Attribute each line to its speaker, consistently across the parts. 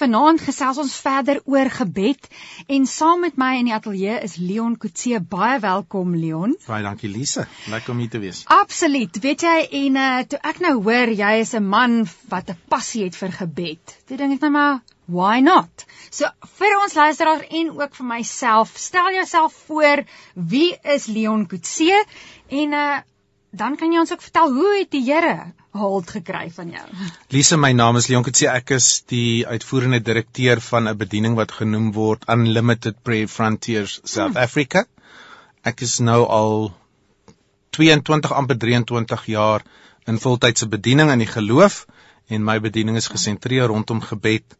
Speaker 1: vanaand gesels ons verder oor gebed en saam met my in die ateljee is Leon Kutse. Baie welkom Leon.
Speaker 2: Baie dankie Lise. Lekker om hier te wees.
Speaker 1: Absoluut. Weet jy en uh, toe ek nou hoor jy is 'n man wat 'n passie het vir gebed. Toe dink ek net maar why not? So vir ons luisteraars en ook vir myself, stel jouself voor, wie is Leon Kutse? En uh, dan kan jy ons ook vertel hoe het die Here hold gekry van jou?
Speaker 2: Lise, my naam is Leon Kutse. Ek is die uitvoerende direkteur van 'n bediening wat genoem word Unlimited Prayer Frontiers South hmm. Africa. Ek is nou al 22 amper 23 jaar in voltydse bediening in die geloof en my bediening is gesentreer rondom gebed.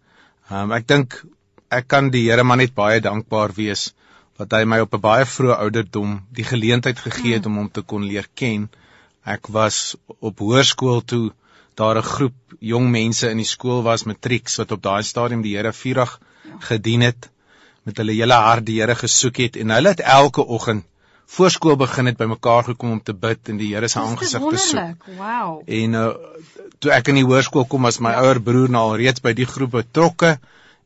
Speaker 2: Um, ek dink ek kan die Here maar net baie dankbaar wees wat hy my op 'n baie vroeë ouderdom die geleentheid gegee het hmm. om hom te kon leer ken Ek was op hoërskool toe daar 'n groep jong mense in die skool was matrieks wat op daai stadium die Here vurig gedien het met hulle hele hart die Here gesoek het en hulle het elke oggend voor skool begin het bymekaar gekom om te bid en die Here se aangesig te soek.
Speaker 1: Wow.
Speaker 2: En uh, toe ek in die hoërskool kom was my ouer broer nou al reeds by die groep betrokke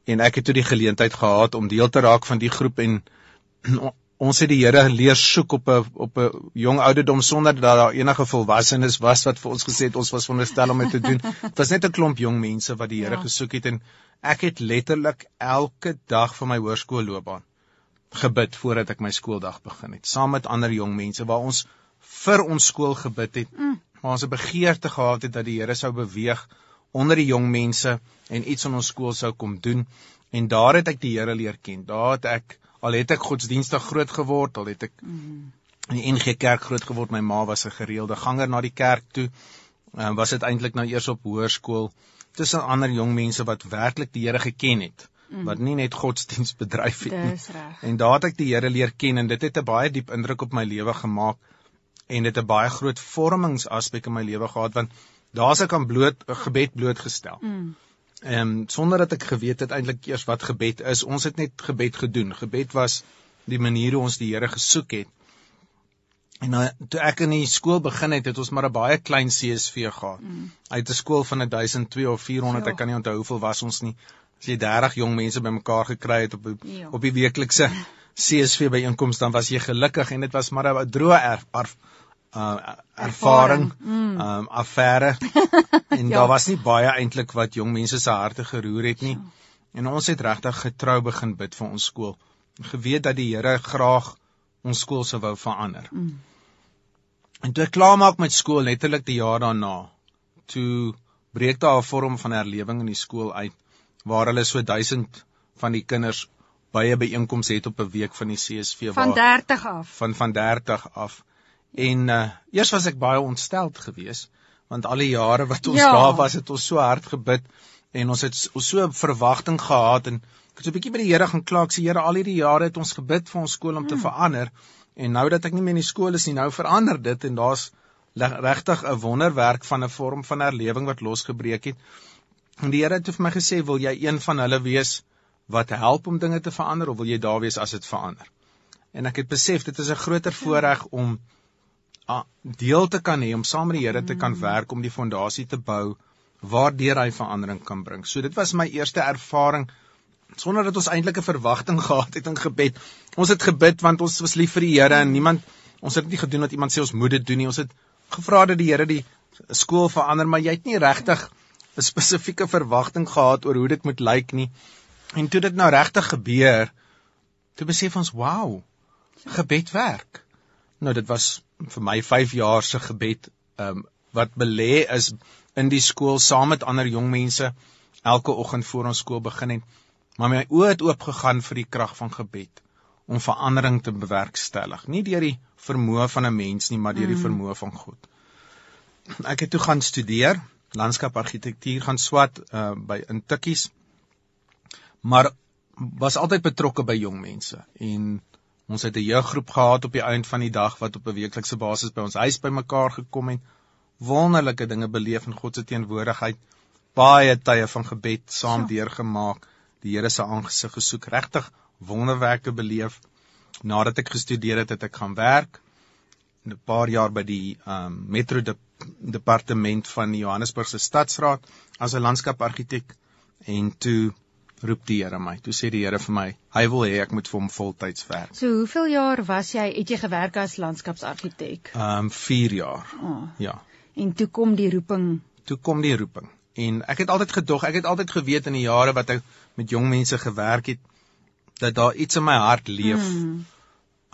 Speaker 2: en ek het toe die geleentheid gehad om deel te raak van die groep en ons het die Here leer soek op 'n op 'n jong ouderdom sonder dat daar enige volwassenes was wat vir ons gesê het ons was veronderstel om dit te doen. Dit was net 'n klomp jong mense wat die Here ja. gesoek het en ek het letterlik elke dag van my hoërskoolloopbaan gebid voordat ek my skooldag begin het, saam met ander jong mense waar ons vir ons skool gebid het. Mm. Waar ons 'n begeerte gehad het dat die Here sou beweeg onder die jong mense en iets in ons skool sou kom doen en daar het ek die Here leer ken. Daar het ek al het ek godsdienstig groot geword, al het ek in die NG Kerk groot geword, my ma was 'n gereelde ganger na die kerk toe. Ehm was dit eintlik nou eers op hoërskool tussen ander jong mense wat werklik die Here geken het wat nie net godsdiens bedryf het
Speaker 1: nie.
Speaker 2: En daar het ek die Here leer ken en dit het 'n baie diep indruk op my lewe gemaak en dit 'n baie groot vormingsaspek in my lewe gehad want daar's ek aan bloot gebed blootgestel. Mm. Ehm um, sonder dat ek geweet het eintlik eers wat gebed is. Ons het net gebed gedoen. Gebed was die manier hoe ons die Here gesoek het. En nou toe ek in die skool begin het, het ons maar 'n baie klein CSV gehad. Mm. Uit 'n skool van 1200 of 400, ja. ek kan nie onthou hoeveel was ons nie. As jy 30 jong mense bymekaar gekry het op die, ja. op die weeklikse CSV byeenkoms, dan was jy gelukkig en dit was maar 'n droë erf, erf uh ervaring, mm. um affære en ja. daar was nie baie eintlik wat jong mense se harte geroer het nie. Ja. En ons het regtig getrou begin bid vir ons skool. Geweet dat die Here graag ons skool sou wou verander. Mm. En toe ek klaar maak met skool letterlik die jaar daarna, toe breek daar 'n vorm van herlewing in die skool uit waar hulle so 1000 van die kinders baie byeenkomste het op 'n week van die CSV
Speaker 1: waar van 30 af.
Speaker 2: Van van 30 af. En uh eers was ek baie ontsteld geweest want al die jare wat ons ja. daar was het ons so hard gebid en ons het ons so verwagting gehad en ek het so 'n bietjie by die Here gaan kla ek sê Here al hierdie jare het ons gebid vir ons skool om te mm. verander en nou dat ek nie meer in die skool is nie nou verander dit en daar's regtig 'n wonderwerk van 'n vorm van herlewing wat losgebreek het en die Here het vir my gesê wil jy een van hulle wees wat help om dinge te verander of wil jy daar wees as dit verander en ek het besef dit is 'n groter voorreg om deel te kan hê om saam met die Here te kan werk om die fondasie te bou waardeur hy verandering kan bring. So dit was my eerste ervaring sonder dat ons eintlik 'n verwagting gehad het in gebed. Ons het gebid want ons was lief vir die Here en niemand ons het dit nie gedoen wat iemand sê ons moet dit doen nie. Ons het gevra dat die Here die skool verander, maar jy het nie regtig 'n spesifieke verwagting gehad oor hoe dit moet lyk nie. En toe dit nou regtig gebeur, toe besef ons, "Wow, gebed werk." Nou dit was vir my 5 jaar se gebed um wat belê is in die skool saam met ander jong mense elke oggend voor ons skool begin het. Maar my oë het oop gegaan vir die krag van gebed om verandering te bewerkstellig, nie deur die vermoë van 'n mens nie, maar deur die mm. vermoë van God. Ek het toe gaan studeer, landskapargitektuur gaan swat uh by in Tikkies. Maar was altyd betrokke by jong mense en Ons het 'n jeuggroep gehad op die einde van die dag wat op 'n weeklikse basis by ons huis bymekaar gekom het. Wonderlike dinge beleef in God se teenwoordigheid. Baie tye van gebed saam ja. deurgemaak. Die Here se aangesig gesoek, regtig wonderwerke beleef. Nadat ek gestudeer het, het ek gaan werk. 'n paar jaar by die ehm um, metro de, departement van die Johannesburgse stadsraad as 'n landskapargitek en toe roep die Here my. Toe sê die Here vir my, hy wil hê ek moet vir hom voltyds werk.
Speaker 1: So hoeveel jaar was jy het jy gewerk as landskapsargitek?
Speaker 2: Ehm um, 4 jaar.
Speaker 1: Oh.
Speaker 2: Ja.
Speaker 1: En toe kom die roeping.
Speaker 2: Toe kom die roeping. En ek het altyd gedog, ek het altyd geweet in die jare wat ek met jong mense gewerk het dat daar iets in my hart leef
Speaker 1: Mm.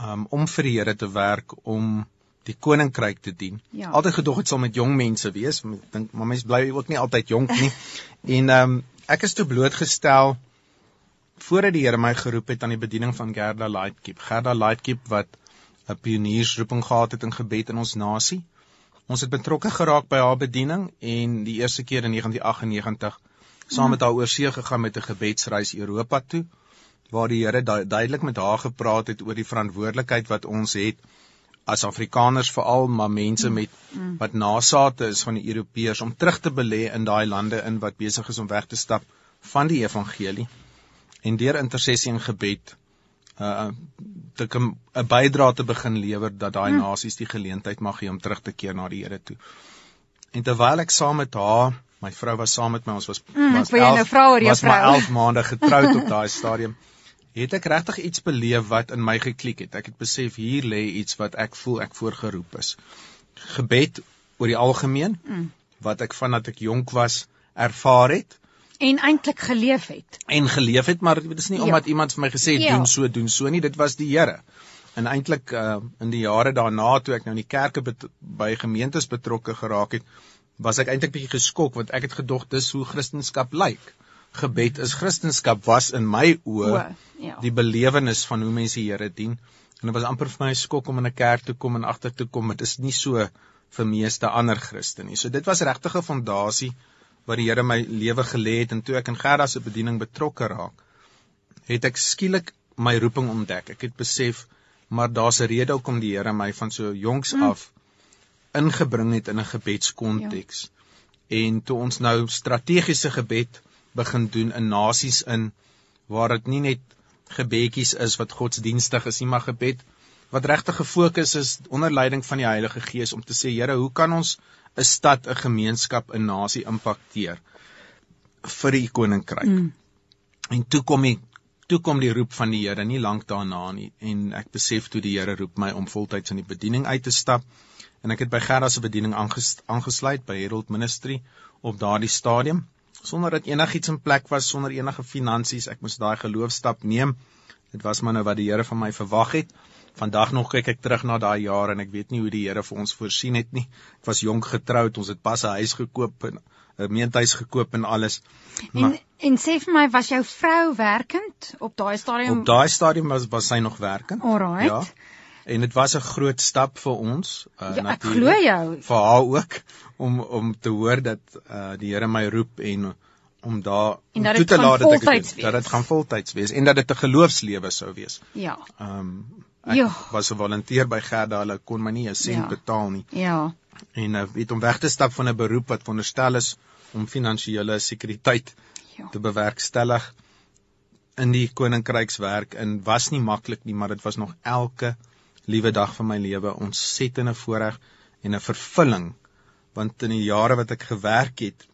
Speaker 2: um, om vir die Here te werk om die koninkryk te dien.
Speaker 1: Ja.
Speaker 2: Altyd gedog dit sal met jong mense wees. Ek dink maar mense bly ook nie altyd jonk nie. en ehm um, ek is toe blootgestel voordat die Here my geroep het aan die bediening van Gerda Lightkeep. Gerda Lightkeep wat 'n pioniersroeping gehad het in gebed in ons nasie. Ons het betrokke geraak by haar bediening en die eerste keer in 1998 saam met haar oorsee gegaan met 'n gebedsreis Europa toe waar die Here du duidelik met haar gepraat het oor die verantwoordelikheid wat ons het as Afrikaners veral maar mense met wat nasate is van die Europeërs om terug te belê in daai lande in wat besig is om weg te stap van die evangelie en deur intersessie en gebed uh te 'n bydrae te begin lewer dat daai nasies die geleentheid mag hê om terug te keer na die Here toe. En terwyl ek saam met haar, my vrou was saam met my, ons was
Speaker 1: Mm,
Speaker 2: was
Speaker 1: wil jou nou vra oor jou
Speaker 2: was maar
Speaker 1: vrou.
Speaker 2: 11 maande getroud op daai stadium. Het ek regtig iets beleef wat in my geklik het. Ek het besef hier lê iets wat ek voel ek voorgeroep is. Gebed oor die algemeen
Speaker 1: Mm.
Speaker 2: wat ek vandat ek jonk was ervaar het
Speaker 1: En eintlik geleef het.
Speaker 2: en geleef het, maar dit is nie
Speaker 1: Ja.
Speaker 2: omdat iemand vir my gesê het
Speaker 1: Ja.
Speaker 2: doen so doen so nie, dit was die Here. En eintlik uh, in die jare daarna toe ek nou in die kerke by gemeentes betrokke geraak het, was ek eintlik bietjie geskok want ek het gedog dis hoe Christendom lyk. Gebed is Christendom was in my oë
Speaker 1: ja.
Speaker 2: die belewenis van hoe mense die Here dien. En dit was amper vir my 'n skok om in 'n kerk te kom en agter te kom dit is nie so vir meeste ander Christene nie. So dit was regtig 'n fondasie wat die Here my lewe gelê het en toe ek in Gerda se bediening betrokke raak, het ek skielik my roeping ontdek. Ek het besef maar daar's 'n rede hoekom die Here my van so jongs
Speaker 1: Mm.
Speaker 2: af ingebring het in 'n gebedskonteks. Ja. En toe ons nou strategiese gebed begin doen in nasies in waar dit nie net gebedjies is wat godsdienstig is nie, maar gebed wat regtig gefokus is onder leiding van die Heilige Gees om te sê Here, hoe kan ons 'n stad, 'n gemeenskap, 'n nasie impakteer vir die koninkryk?
Speaker 1: Mm.
Speaker 2: En toe kom die toe kom die roep van die Here nie lank daarna nie en ek besef toe die Here roep my om voltyds in die bediening uit te stap en ek het by Gerda se bediening aanges, aangesluit by Herald Ministry op daardie stadium sonder dat enigiets in plek was sonder enige finansies ek moes daai geloofstap neem dit was maar nou wat die Here van my verwag het vandag nog kyk ek terug na daai jare en ek weet nie hoe die Here vir ons voorsien het nie ek was jonk getroud ons het pas 'n huis gekoop en 'n meentuis gekoop en alles
Speaker 1: En en sê vir my was jou vrou werkend op daai stadium?
Speaker 2: Op daai stadium was was sy nog werkend.
Speaker 1: Alright.
Speaker 2: Ja. En dit was 'n groot stap vir ons, uh,
Speaker 1: Ja,
Speaker 2: natuurlik. Vir haar ook om om te hoor dat uh die Here my roep en om daar
Speaker 1: En
Speaker 2: om toe te laat dat ek dit dat dit gaan voltyds wees en dat dit 'n geloofslewe sou wees.
Speaker 1: Ja.
Speaker 2: Ehm um, ek
Speaker 1: Ja.
Speaker 2: was 'n volonteer by Gerda, hulle kon my nie 'n sent
Speaker 1: Ja.
Speaker 2: betaal nie
Speaker 1: Ja.
Speaker 2: en uh, weet om weg te stap van 'n beroep wat veronderstel is om finansiële sekuriteit
Speaker 1: Ja.
Speaker 2: te bewerkstellig in die koninkrykswerk en was nie maklik nie, maar dit was nog elke liewe dag van my lewe ontsettende voorreg en 'n vervulling want in die jare wat ek gewerk het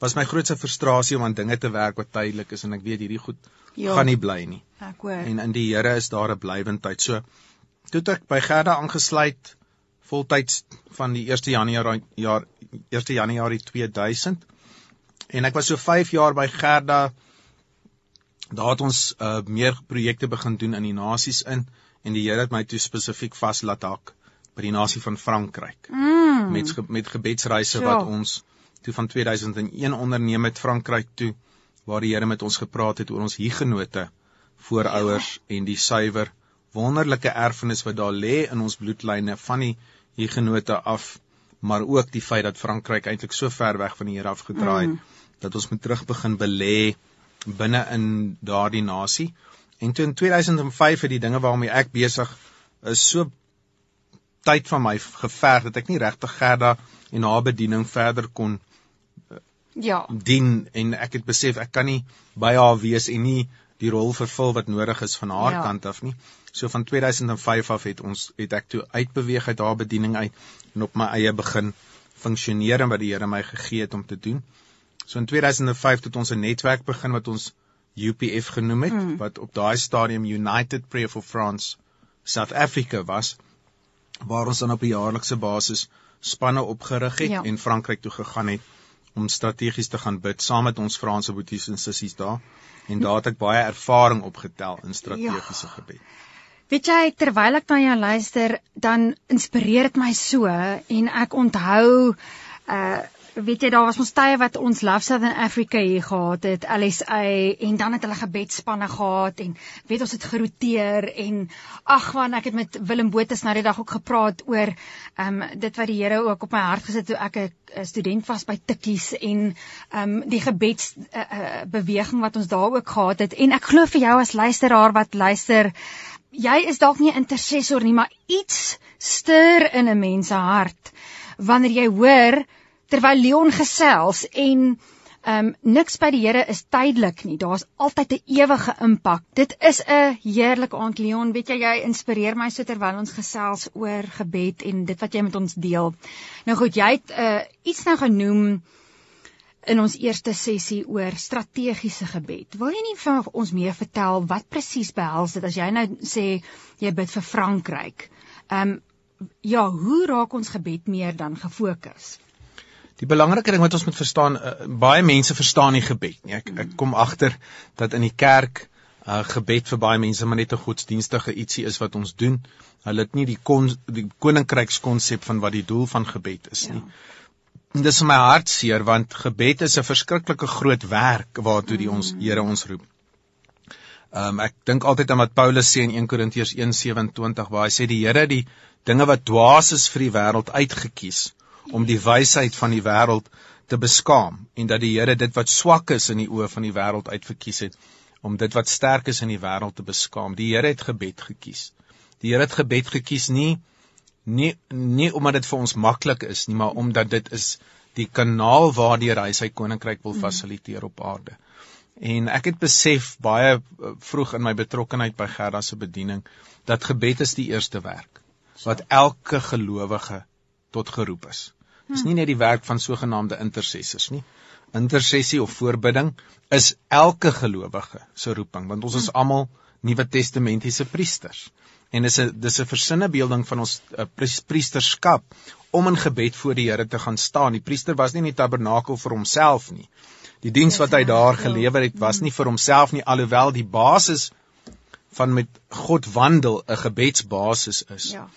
Speaker 2: was my grootste frustrasie om aan dinge te werk wat tydelik is en ek weet hierdie goed
Speaker 1: Ja.
Speaker 2: gaan nie bly nie
Speaker 1: Ek hoor.
Speaker 2: en in die Here is daar 'n blywendheid. So toe ek by Gerda aangesluit voltyds van die 1 Januarie jaar 1 Januarie 2000 en ek was so 5 jaar by Gerda. Daar het ons uh, meer projekte begin doen in die nasies in en die Here het my toe spesifiek vas laat hak by die nasie van Frankryk
Speaker 1: Mm.
Speaker 2: met ge- met gebedsreise
Speaker 1: Sure.
Speaker 2: wat ons toe van 2001 onderneem het Frankryk toe waar die Here met ons gepraat het oor ons hiergenote voorouers ja. en die suiwer wonderlike erfenis wat daar lê in ons bloedlyne van die hiergenote af maar ook die feit dat Frankryk eintlik so ver weg van die Here afgedraai het
Speaker 1: Mm.
Speaker 2: dat ons moet terug begin belê binne in daardie nasie en toe in 2005 het die dinge waarmee ek besig is so tyd van my geverg dat ek nie regtig Gerda en haar bediening verder kon
Speaker 1: Ja.
Speaker 2: dien en ek het besef ek kan nie by haar wees en nie die rol vervul wat nodig is van haar
Speaker 1: Ja.
Speaker 2: ja. kant af nie. So van 2005 af het ons het ek toe uitbeweeg uit haar bediening uit en op my eie begin funksioneer en wat die Here my gegee het om te doen. So in 2005 het ons 'n netwerk begin wat ons UPF genoem het mm. wat op daai stadium United Prayer for France South Africa was waar ons dan op 'n jaarlikse basis spanne opgerig het ja. en Frankryk toe gegaan het om strategies te gaan bid saam met ons Franse boeties en sissies daar en daar het ek baie ervaring opgetel in strategiese ja. gebed.
Speaker 1: Weet jy terwyl ek na jou luister dan inspireer dit my so en ek onthou uh weet jy daar was ons tye wat ons Love Southern Africa hier gehad het LSA en dan het hulle gebedsspanne gehad en weet ons het geroteer en ag man ek het met Willem Botha nou die dag ook gepraat oor ehm um, dit wat die Here ook op my hart gesit toe ek 'n student was by Tikkies en ehm um, die gebeds uh, uh, beweging wat ons daar ook gehad het. En ek glo vir jou as luisteraar wat luister jy is dalk nie 'n intercessor nie maar iets stuur in 'n mens se hart wanneer jy hoor terwyl Leon gesels en ehm um, niks by die Here is tydelik nie. Daar's altyd 'n ewige impak. Dit is 'n heerlike aand Leon. Weet jy jy inspireer my so terwyl ons gesels oor gebed en dit wat jy met ons deel. Nou goed, jy het uh, iets nou genoem in ons eerste sessie oor strategiese gebed. Wil jy nie vir ons meer vertel wat presies behels dit as jy nou sê jy bid vir Frankryk? Ehm um, ja, hoe raak ons gebed meer dan gefokus?
Speaker 2: Die belangrike ding wat ons moet verstaan, uh, baie mense verstaan nie gebed nie. Ek ek kom agter dat in die kerk uh, gebed vir baie mense maar net 'n godsdienstige ietsie is wat ons doen. Hulle het nie die kon, die koninkrykskonsep van wat die doel van gebed is nie. Ja. Dis my hartseer want gebed is 'n verskriklike groot werk waartoe die ons mm. Here ons roep. Um ek dink altyd aan wat Paulus sê in 1 Korintiërs 1:27 waar hy sê die Here die dinge wat dwaas is vir die wêreld uitgekies om die wysheid van die wêreld te beskaam en dat die Here dit wat swak is in die oë van die wêreld uitverkies het om dit wat sterk is in die wêreld te beskaam. Die Here het gebed gekies. Die Here het gebed gekies nie nie nie omdat dit vir ons maklik is nie, maar omdat dit is die kanaal waardeur hy sy koninkryk wil fasiliteer op aarde. En ek het besef baie eh, vroeg in my betrokkeheid by Gerda se bediening dat gebed is die eerste werk wat elke gelowige tot geroep is. Dis nie net die werk van sogenaamde intercessors nie. Intersessie of voorbidding is elke gelowige se roeping, want ons is hmm. almal Nuwe Testamentiese priesters. En dis 'n dis 'n versinnebeelding van ons uh, priesterskap om in gebed voor die Here te gaan staan. Die priester was nie in die tabernakel vir homself nie. Die diens wat hy daar gelewer het, was nie vir homself nie, alhoewel die basis van met God wandel 'n gebedsbasis is. Ja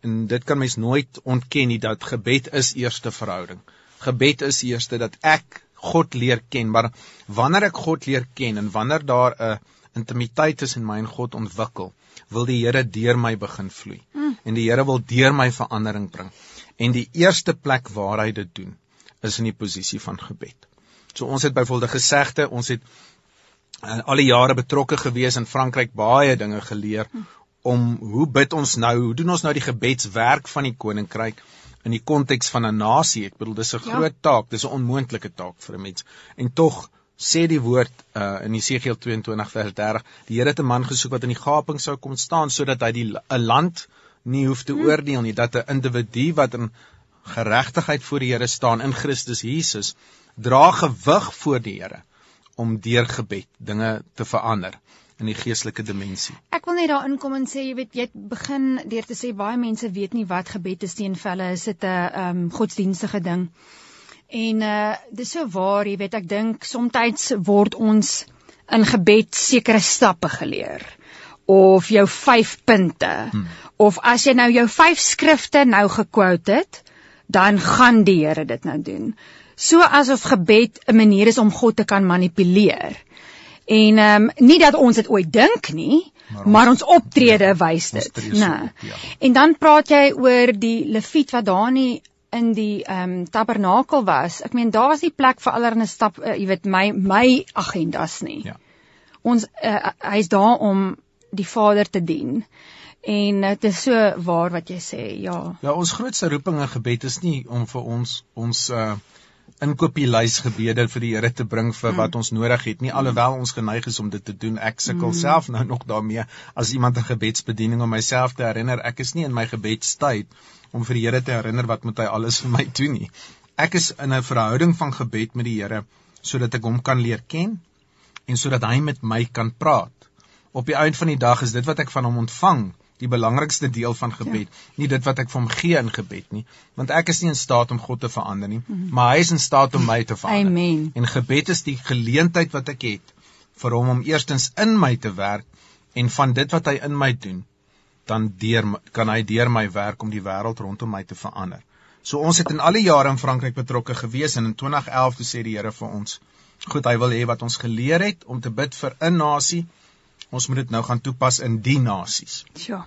Speaker 2: en dit kan mens nooit ontken nie dat gebed is eerste verhouding. Gebed is eerste dat ek God leer ken, maar wanneer ek God leer ken en wanneer daar 'n intimiteit tussen my en God ontwikkel, wil die Here deur my begin vloei. Mm. En die Here wil deur my verandering bring. En die eerste plek waar hy dit doen, is in die posisie van gebed. So ons het byvoorbeeld gesegde, ons het uh, al die jare betrokke gewees in Frankryk baie dinge geleer mm om hoe bid ons nou? Hoe doen ons nou die gebedswerk van die koninkryk in die konteks van 'n nasie? Ek bedoel dis 'n ja. groot taak, dis 'n onmoontlike taak vir 'n mens. En tog sê die woord uh, in Jesegiel 22 vers 30, die Here het 'n man gesoek wat in die gaping sou kom staan sodat hy die 'n land nie hoef te hmm. oordeel nie, dat 'n individu wat in geregtigheid voor die Here staan in Christus Jesus dra gewig voor die Here om deur gebed dinge te verander in die geestelike dimensie.
Speaker 1: Ek wil net daarin kom en sê jy weet jy begin deur te sê baie mense weet nie wat gebed is teen velle is dit 'n um, godsdienstige ding. En uh dis so waar, jy weet ek dink soms word ons in gebed sekere stappe geleer of jou 5 punte hmm. of as jy nou jou 5 skrifte nou gekwote het, dan gaan die Here dit nou doen. So asof gebed 'n manier is om God te kan manipuleer. En ehm um, nie dat ons dit ooit dink nie, maar ons, maar ons optrede ja, wys dit. Nee. Ja. En dan praat jy oor die leviet wat daar nie in die ehm um, tabernakel was. Ek meen daar was nie plek vir allerlei stap, uh, jy weet my my agendas nie. Ja. Ons uh, hy's daar om die Vader te dien. En dit is so waar wat jy sê, ja.
Speaker 2: Ja, ons grootste roeping in gebed is nie om vir ons ons uh inkopieslys gebede vir die Here te bring vir wat mm. ons nodig het nie alhoewel ons geneig is om dit te doen ek sukkel mm. self nou nog daarmee as iemand 'n gebedsbediening om myself te herinner ek is nie in my gebedstyd om vir die Here te herinner wat moet hy alles vir my doen nie ek is in 'n verhouding van gebed met die Here sodat ek hom kan leer ken en sodat hy met my kan praat. Op die einde van die dag is dit wat ek van hom ontvang die belangrikste deel van gebed, ja. nie dit wat ek vir hom gee in gebed nie, want ek is nie in staat om God te verander nie, mm -hmm. maar hy is in staat om my te verander.
Speaker 1: Amen.
Speaker 2: En gebed is die geleentheid wat ek het vir hom om eerstens in my te werk en van dit wat hy in my doen, dan deur kan hy deur my werk om die wêreld rondom my te verander. So ons het in al die jare in Frankryk betrokke gewees en in 2011 toe sê die Here vir ons, goed, hy wil hê wat ons geleer het om te bid vir 'n nasie ons moet dit nou gaan toepas in die nasies.
Speaker 1: Ja.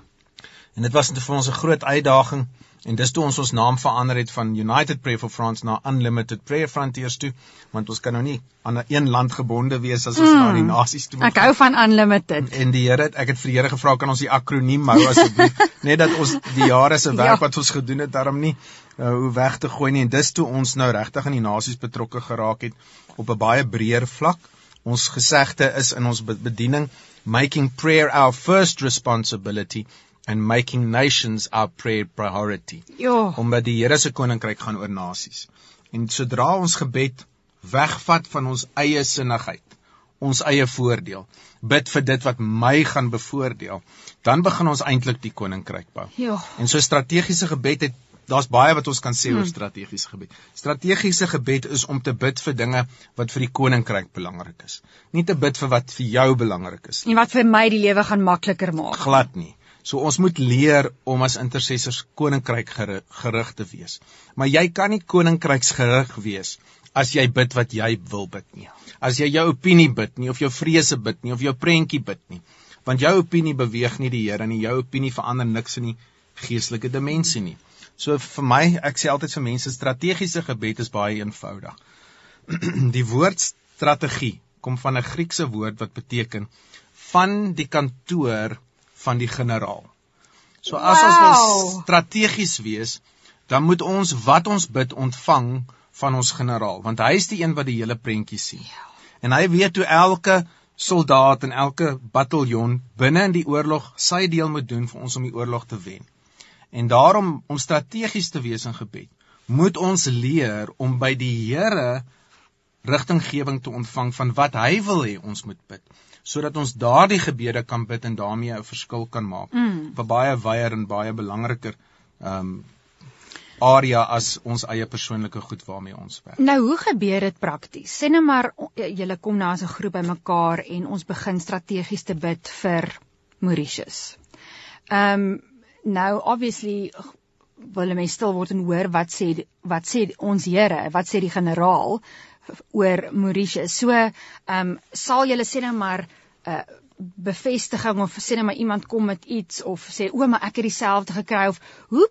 Speaker 2: En dit was net vir ons 'n groot uitdaging en dis toe ons ons naam verander het van United Prayer for France na Unlimited Prayer Frontiers toe, want ons kan nou nie aan 'n een land gebonde wees as ons mm. na die nasies toe
Speaker 1: moet. Ek hou van Unlimited.
Speaker 2: En, die Here, ek het vir die Here gevra kan ons die akroniem hou asseblief, net dat ons die jare se werk ja. wat ons gedoen het daarom nie uh, hoe weg te gooi nie en dis toe ons nou regtig in die nasies betrokke geraak het op 'n baie breër vlak. Ons gesegde is in ons bediening making prayer our first responsibility and making nations our prayer priority.
Speaker 1: Ja.
Speaker 2: Omdat die Here se koninkryk gaan oor nasies. En sodra ons gebed wegvat van ons eie sinnigheid, ons eie voordeel, bid vir dit wat my gaan bevoordeel, dan begin ons eintlik die koninkryk bou.
Speaker 1: Ja.
Speaker 2: En so strategiese gebed het daar's baie wat ons kan sê oor hmm. strategiese gebed. Strategiese gebed is om te bid vir dinge wat vir die koninkryk belangrik is. Nie te bid vir wat vir jou belangrik is
Speaker 1: nie. En wat vir my die lewe gaan makliker maak.
Speaker 2: Glad nie. So ons moet leer om as intercessors koninkryk gerig te wees. Maar jy kan nie koninkryksgerig wees as jy bid wat jy wil bid nie. As jy jou opinie bid nie of jou vrese bid nie of jou prentjie bid nie. Want jou opinie beweeg nie die Here nie. Jou opinie verander niks in die geestelike dimensie nie. So vir my, ek sê altyd vir mense, strategiese gebed is baie eenvoudig. die woord strategie kom van 'n Griekse woord wat beteken van die kantoor van die generaal. So as wow. ons wil strategies wees, dan moet ons wat ons bid ontvang van ons generaal, want hy is die een wat die hele prentjie sien. Ja. En hy weet hoe elke soldaat en elke bataljon binne in die oorlog sy deel moet doen vir ons om die oorlog te wen. En daarom om strategies te wees in gebed, moet ons leer om by die Here rigtinggewing te ontvang van wat hy wil hê ons moet bid, sodat ons daardie gebede kan bid en daarmee 'n verskil kan maak.
Speaker 1: Mm.
Speaker 2: Vir baie wyer en baie belangriker ehm um, area as ons eie persoonlike goed waarmee ons werk.
Speaker 1: Nou, hoe gebeur dit prakties? Sê net maar julle kom nou as 'n groep bymekaar en ons begin strategies te bid vir Mauritius. Ehm um, nou obviously wil mense stil word en hoor wat sê wat sê ons Here, wat sê die generaal oor Mauritius. So, ehm um, sal julle sê nou maar 'n uh, bevestiging of sê net maar iemand kom met iets of sê o, maar ek het dieselfde gekry of hoe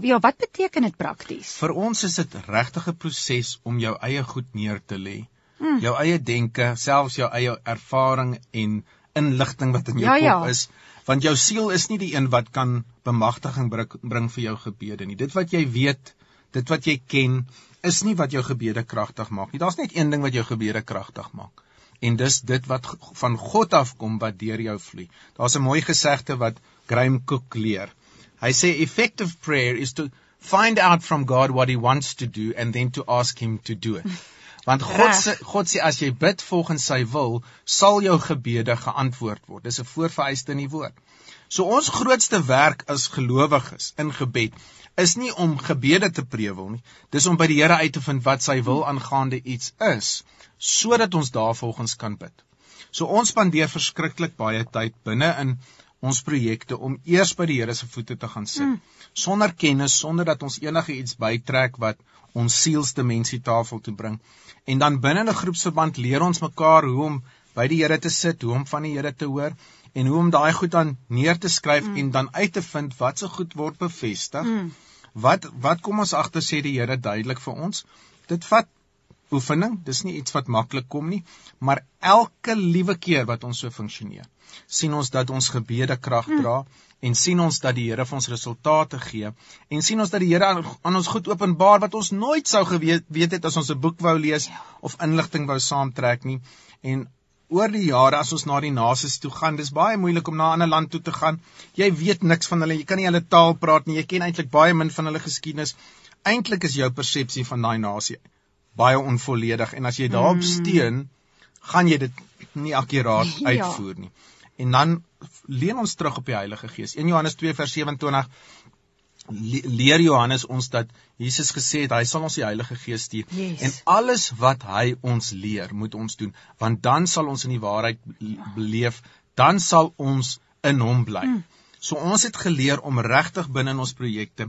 Speaker 1: ja, wat beteken dit prakties?
Speaker 2: Vir ons is dit regtig 'n proses om jou eie goed neer te lê. Hmm. Jou eie denke, selfs jou eie ervaring en inligting wat in jou ja, kop ja. is want jou siel is nie die een wat kan bemagtiging bring, vir jou gebede nie. Dit wat jy weet, dit wat jy ken, is nie wat jou gebede kragtig maak nie. Daar's net een ding wat jou gebede kragtig maak. En dis dit wat van God afkom wat deur jou vloei. Daar's 'n mooi gesegde wat Graham Cook leer. Hy sê effective prayer is to find out from God what he wants to do and then to ask him to do it. Want God sê God sê as jy bid volgens sy wil, sal jou gebede geantwoord word. Dis 'n voorvereiste in die woord. So ons grootste werk as gelowiges in gebed is nie om gebede te prewel nie. Dis om by die Here uit te vind wat sy wil aangaande iets is, sodat ons daarvolgens kan bid. So ons spandeer verskriklik baie tyd binne in ons projekte om eers by die Here se voete te gaan sit. Mm. Sonder kennis, sonder dat ons enige iets bytrek wat ons sielsdimensie tafel toe bring. En dan binne 'n groepsverband leer ons mekaar hoe om by die Here te sit, hoe om van die Here te hoor en hoe om daai goed dan neer te skryf mm. en dan uit te vind wat se goed word bevestig. Mm. Wat wat kom ons agter sê die Here duidelik vir ons? Dit vat oefening, dis nie iets wat maklik kom nie, maar elke liewe keer wat ons so funksioneer, sien ons dat ons gebede krag mm. dra en sien ons dat die Here vir ons resultate gee en sien ons dat die Here aan, aan ons goed openbaar wat ons nooit sou geweet weet het as ons 'n boek wou lees ja. of inligting wou saamtrek nie en oor die jare as ons na die nasies toe gaan dis baie moeilik om na 'n ander land toe te gaan jy weet niks van hulle jy kan nie hulle taal praat nie jy ken eintlik baie min van hulle geskiedenis eintlik is jou persepsie van daai nasie baie onvolledig en as jy daarop mm. steun gaan jy dit nie akkuraat
Speaker 1: Ja.
Speaker 2: uitvoer nie. En dan leen ons terug op die Heilige Gees. 1 Johannes 2 vers 27 le- leer Johannes ons dat Jesus gesê het hy sal ons die Heilige Gees stuur
Speaker 1: Yes.
Speaker 2: en alles wat hy ons leer moet ons doen want dan sal ons in die waarheid be- beleef dan sal ons in hom bly.
Speaker 1: Mm.
Speaker 2: So ons het geleer om regtig binne in ons projekte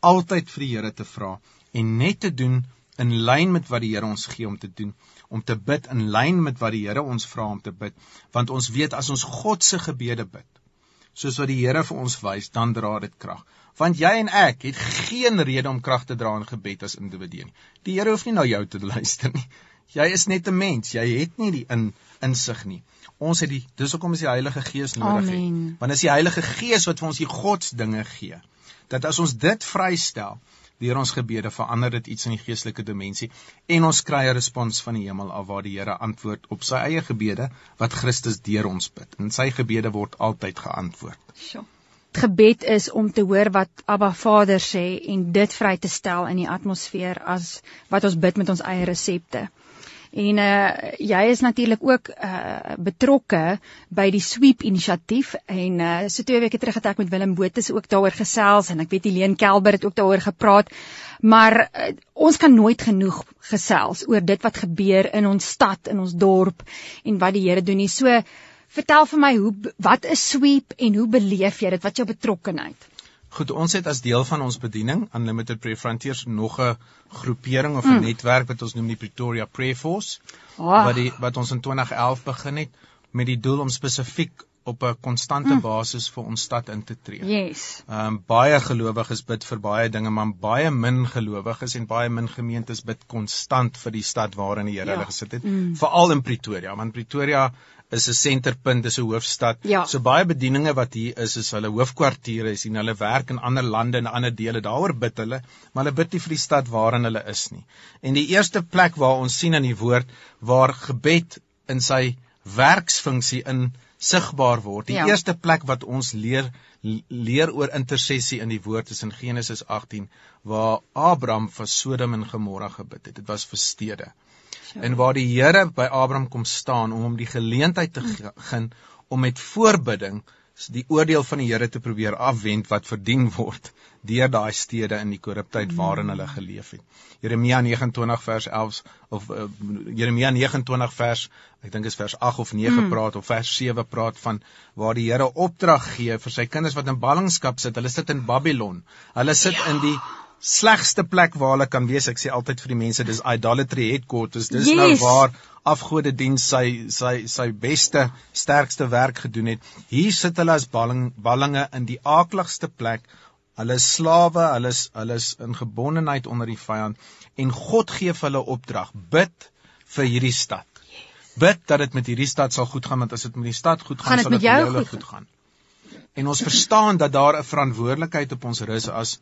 Speaker 2: altyd vir die Here te vra en net te doen in lyn met wat die Here ons gee om te doen, om te bid in lyn met wat die Here ons vra om te bid, want ons weet as ons God se gebede bid, soos wat die Here vir ons wys, dan dra dit krag. Want jy en ek het geen rede om krag te dra in gebed as individue nie. Die Here hoef nie na jou te luister nie. Jy is net 'n mens. Jy het nie die in insig nie. Ons het die dis hoekom is die Heilige Gees nodig het.
Speaker 1: Amen.
Speaker 2: Want dis die Heilige Gees wat vir ons die godsdinge gee. Dat as ons dit vrystel deur ons gebede verander dit iets in die geestelike dimensie en ons kry 'n respons van die hemel af waar die Here antwoord op sy eie gebede wat Christus deur ons bid. En sy gebede word altyd geantwoord.
Speaker 1: Sjoe. Gebed is om te hoor wat Abba Vader sê en dit vry te stel in die atmosfeer as wat ons bid met ons eie resepte. En uh jy is natuurlik ook uh betrokke by die Sweep inisiatief en uh so twee weke terug het ek met Willem Botha ook daaroor gesels en ek weet Helene Kelber het ook daaroor gepraat. Maar uh, ons kan nooit genoeg gesels oor dit wat gebeur in ons stad, in ons dorp en wat die Here doen nie. So vertel vir my hoe wat is Sweep en hoe beleef jy dit? Wat is jou betrokkenheid?
Speaker 2: Goed, ons het as deel van ons bediening Unlimited Prayer Frontiers nog 'n groepering of 'n mm. netwerk wat ons noem die Pretoria Prayer Force
Speaker 1: Ah,
Speaker 2: wat die wat ons in 2011 begin het met die doel om spesifiek op 'n konstante mm. basis vir ons stad in te tree.
Speaker 1: yes.
Speaker 2: Ehm um, baie gelowiges bid vir baie dinge, maar baie min gelowiges en baie min gemeentes bid konstant vir die stad waarin die Here
Speaker 1: Ja.
Speaker 2: hulle gesit het,
Speaker 1: Mm.
Speaker 2: veral in Pretoria, want Pretoria is 'n senterpunt, dis 'n hoofstad.
Speaker 1: Ja.
Speaker 2: So baie bedieninge wat hier is, is hulle hoofkwartiere, is en hulle werk in ander lande en ander dele. Daaroor bid hulle, maar hulle bid nie vir die stad waarin hulle is nie. En die eerste plek waar ons sien in die woord waar gebed in sy werksfunksie in sigbaar word. Die
Speaker 1: Ja.
Speaker 2: ja. eerste plek wat ons leer leer oor intersessie in die woord is in Genesis 18 waar Abraham vir Sodom en Gomorra gebid het. Dit was vir stede. En waar die Here by Abraham kom staan om hom die geleentheid te ge- gun om met voorbidding die oordeel van die Here te probeer afwend wat verdien word deur daai stede in die korruptheid waarin hulle geleef het. Jeremia 29 vers 11 of uh, Jeremia 29 vers ek dink is vers 8 of 9 mm. praat of vers 7 praat van waar die Here opdrag gee vir sy kinders wat in ballingskap sit. Hulle sit in Babylon. Hulle sit ja. in die slegste plek waar hulle kan wees. Ek sê altyd vir die mense dis idolatry headquarters. Dis yes. nou
Speaker 1: Yes.
Speaker 2: waar afgode diens sy sy sy beste sterkste werk gedoen het. Hier sit hulle as balling ballinge in die aakligste plek. Hulle is slawe, hulle is hulle is in gebondenheid onder die vyand en God gee vir hulle opdrag: bid vir hierdie stad. Bid dat dit met hierdie stad sal goed gaan want as dit met die stad goed gaan,
Speaker 1: Gaan
Speaker 2: sal
Speaker 1: met
Speaker 2: dit met
Speaker 1: jou goed
Speaker 2: goed gaan. En ons verstaan dat daar 'n verantwoordelikheid op ons rus as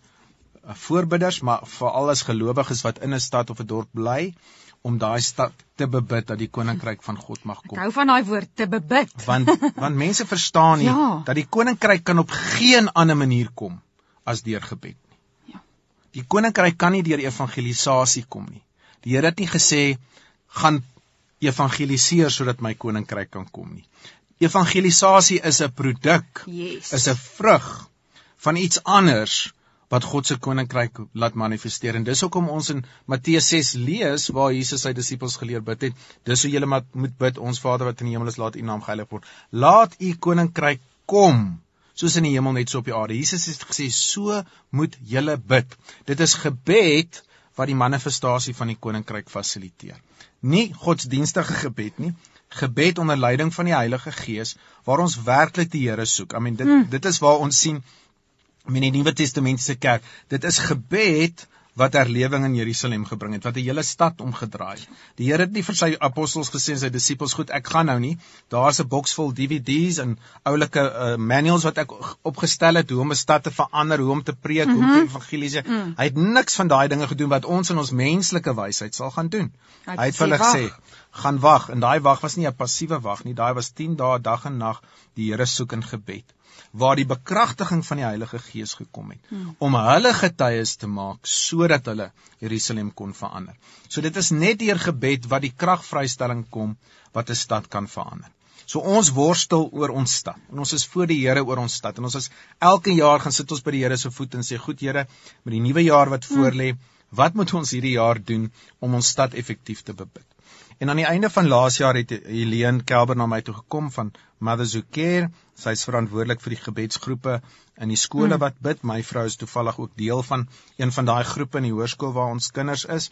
Speaker 2: voorbidders, maar veral as gelowiges wat in 'n stad of 'n dorp bly om daai stad te bebid dat die koninkryk van God mag
Speaker 1: Ek
Speaker 2: kom.
Speaker 1: hou van daai woord te bebid.
Speaker 2: Want want mense verstaan nie
Speaker 1: Ja.
Speaker 2: dat die koninkryk kan op geen ander manier kom as deur gebed nie.
Speaker 1: Ja.
Speaker 2: Die koninkryk kan nie deur evangelisasie kom nie. Die Here het nie gesê gaan evangeliseer sodat my koninkryk kan kom nie. Evangelisasie is 'n produk
Speaker 1: Yes.
Speaker 2: is 'n vrug van iets anders wat God se koninkryk laat manifesteer. En dis hoekom ons in Matteus 6 lees waar Jesus sy disippels geleer bid het. Dis hoe julle moet bid, ons Vader wat in die hemel is, laat U naam geheilig word. Laat U koninkryk kom soos in die hemel net so op die aarde. Jesus het gesê so moet julle bid. Dit is gebed wat die manifestasie van die koninkryk fasiliteer. Nie godsdienstige gebed nie, gebed onder leiding van die Heilige Gees waar ons werklik die Here soek. I mean dit mm. dit is waar ons sien in die Nuwe Testamentiese kerk, dit is gebed wat herlewing in Jerusalem gebring het, wat 'n hele stad omgedraai het. Die Here het nie vir sy apostels gesê en sy disippels, "Goed, ek gaan nou nie. Daar's 'n boks vol DVD's en oulike uh, manuals wat ek opgestel het hoe om 'n stad te verander, hoe om te preek, mm -hmm. hoe om te evangeliseer." Mm -hmm. Hy het niks van daai dinge gedoen wat ons in ons menslike wysheid sal gaan doen.
Speaker 1: Hy het
Speaker 2: Hy het vir hulle
Speaker 1: gesê,
Speaker 2: gaan wag en daai wag was nie 'n passiewe wag nie daai was 10 dae dag en nag die Here soek in gebed waar die bekragtiging van die Heilige Gees gekom het hmm. om hulle getuies te maak sodat hulle Jerusalem kon verander. So dit is net deur gebed wat die kragvrystelling kom wat 'n stad kan verander. So ons worstel oor ons stad. En ons is voor die Here oor ons stad. En ons is elke jaar gaan sit ons by die Here se voet en sê: "Goed Here, met die nuwe jaar wat voorlê, wat moet ons hierdie jaar doen om ons stad effektief te bebid?" En aan die einde van laas jaar het Helene Kelber na my toe gekom van Mother Zuker. Sy is verantwoordelik vir die gebedsgroepe in die skole mm. wat bid. My vrou is toevallig ook deel van een van daai groepe in die hoërskool waar ons kinders is.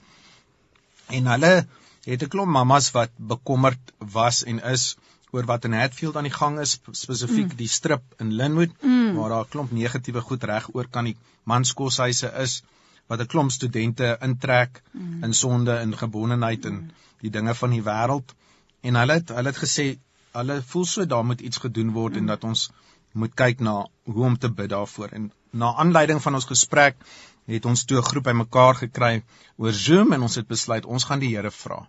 Speaker 2: En hulle het 'n klomp mammas wat bekommerd was en is oor wat in Hatfield aan die gang is, spesifiek mm. die strip in Linwood mm. waar daar 'n klomp negatiewe goed reg oor kan die manskoshuise is wat 'n klomp studente intrek mm. in sonde en gebondenheid en mm. die dinge van die wêreld en hulle het hulle het gesê hulle voel so daar moet iets gedoen word mm. en dat ons moet kyk na hoe om te bid daarvoor en na aanleiding van ons gesprek het ons toe 'n groep bymekaar gekry oor Zoom en ons het besluit ons gaan die Here vra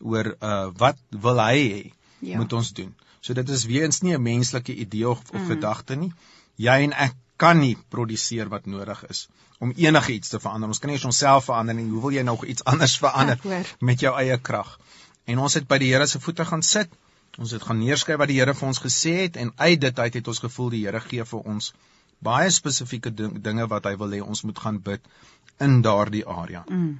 Speaker 2: oor uh wat wil hy hê ja. moet ons doen. So dit is weer eens nie 'n menslike idee of, of mm. gedagte nie. Jy en ek kan nie produseer wat nodig is om enige iets te verander. Ons kan nie onsself verander nie. Hoe wil jy nog iets anders verander ja, met jou eie krag? En ons het by die Here se voete gaan sit. Ons het gaan neerskryf wat die Here vir ons gesê het en uit dit uit het ons gevoel die Here gee vir ons baie spesifieke ding, dinge wat hy wil hê ons moet gaan bid in daardie area. Mm.